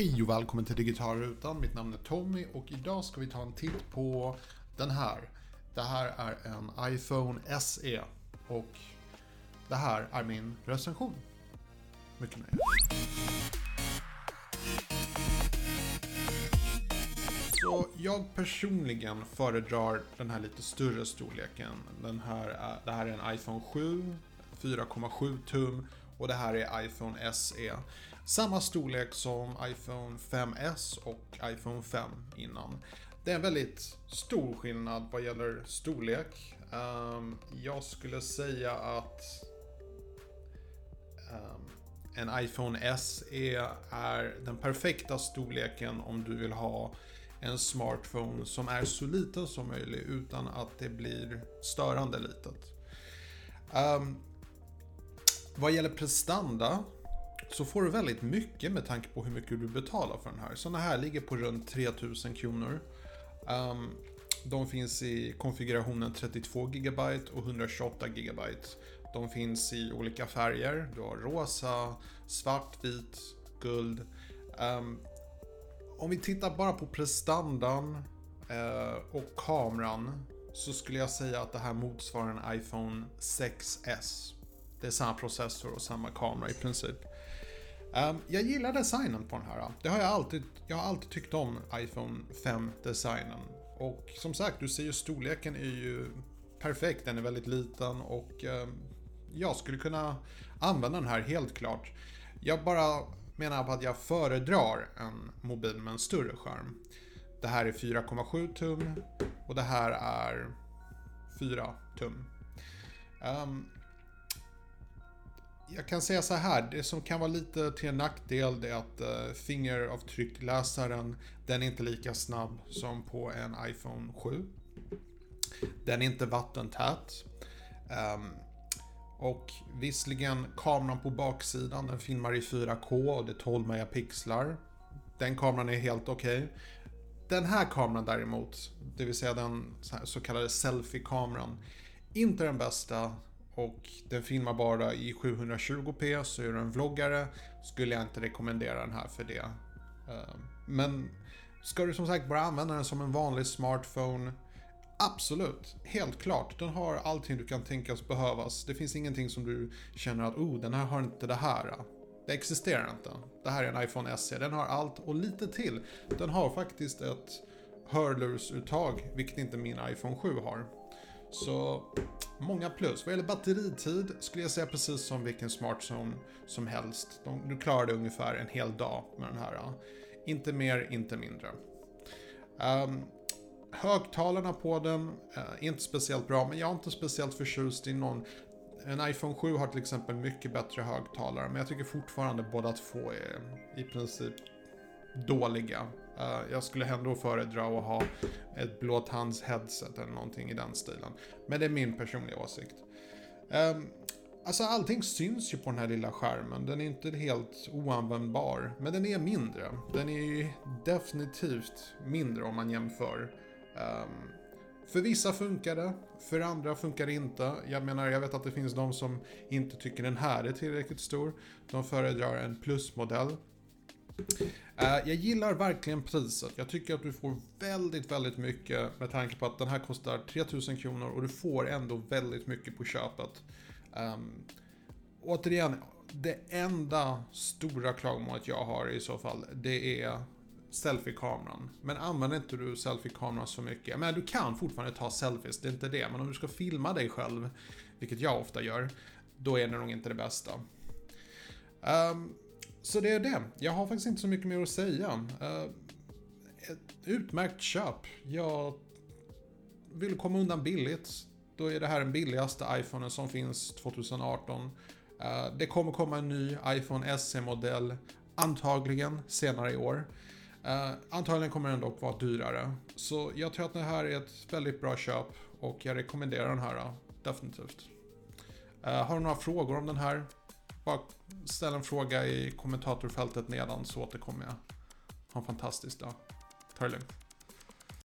Hej och välkommen till Digitalrutan. Mitt namn är Tommy och idag ska vi ta en titt på den här. Det här är en iPhone SE och det här är min recension. Mycket nöje. Så jag personligen föredrar den här lite större storleken. Den här det här är en iPhone 7, 4,7 tum och det här är iPhone SE. Samma storlek som iPhone 5S och iPhone 5 innan. Det är en väldigt stor skillnad vad gäller storlek. Um, jag skulle säga att um, en iPhone SE är den perfekta storleken om du vill ha en smartphone som är så liten som möjligt utan att det blir störande litet. Um, vad gäller prestanda så får du väldigt mycket med tanke på hur mycket du betalar för den här. Sådana här ligger på runt 3000 kronor. Um, de finns i konfigurationen 32 GB och 128 GB. De finns i olika färger. Du har rosa, svart, vit, guld. Um, om vi tittar bara på prestandan uh, och kameran så skulle jag säga att det här motsvarar en iPhone 6S. Det är samma processor och samma kamera i princip. Um, jag gillar designen på den här. Det har jag alltid, jag har alltid tyckt om iPhone 5-designen. Och som sagt, du ser ju storleken är ju perfekt. Den är väldigt liten och um, jag skulle kunna använda den här helt klart. Jag bara menar på att jag föredrar en mobil med en större skärm. Det här är 4,7 tum och det här är 4 tum. Um, jag kan säga så här, det som kan vara lite till en nackdel det är att uh, fingeravtryckläsaren, den är inte lika snabb som på en iPhone 7. Den är inte vattentät. Um, och visserligen kameran på baksidan, den filmar i 4K och det är 12 megapixlar. Den kameran är helt okej. Okay. Den här kameran däremot, det vill säga den så kallade selfie-kameran, inte den bästa och den filmar bara i 720p så är du en vloggare skulle jag inte rekommendera den här för det. Eh, men ska du som sagt bara använda den som en vanlig smartphone Absolut, helt klart. Den har allting du kan tänkas behövas. Det finns ingenting som du känner att oh, den här har inte det här. Det existerar inte. Det här är en iPhone SE. Den har allt och lite till. Den har faktiskt ett hörlursuttag, vilket inte min iPhone 7 har. Så många plus. Vad gäller batteritid skulle jag säga precis som vilken smartphone som helst. du klarar det ungefär en hel dag med den här. Inte mer, inte mindre. Um, högtalarna på den uh, är inte speciellt bra, men jag är inte speciellt förtjust i någon en iPhone 7 har till exempel mycket bättre högtalare, men jag tycker fortfarande båda två är i princip dåliga. Uh, jag skulle ändå föredra att ha ett blåtands-headset eller någonting i den stilen. Men det är min personliga åsikt. Um, alltså allting syns ju på den här lilla skärmen. Den är inte helt oanvändbar. Men den är mindre. Den är ju definitivt mindre om man jämför. Um, för vissa funkar det, för andra funkar det inte. Jag menar, jag vet att det finns de som inte tycker den här är tillräckligt stor. De föredrar en plusmodell Eh, jag gillar verkligen priset. Jag tycker att du får väldigt, väldigt mycket med tanke på att den här kostar 3000 kronor och du får ändå väldigt mycket på köpet. Um, återigen, det enda stora klagomålet jag har i så fall, det är selfie-kameran. Men använder inte du selfie-kameran så mycket, men du kan fortfarande ta selfies, det är inte det. Men om du ska filma dig själv, vilket jag ofta gör, då är det nog inte det bästa. Um, så det är det. Jag har faktiskt inte så mycket mer att säga. Uh, ett utmärkt köp. Jag vill komma undan billigt. Då är det här den billigaste iPhonen som finns 2018. Uh, eh, det kommer komma en ny iPhone SE-modell antagligen senare i år. Uh, antagligen kommer den dock vara dyrare. Så jag tror att det här är ett väldigt bra köp och jag rekommenderar den här definitivt. Uh, har du några frågor om den här? Bara ställ en fråga i kommentatorfältet nedan så återkommer jag. Ha en fantastisk dag. Ta det lugnt.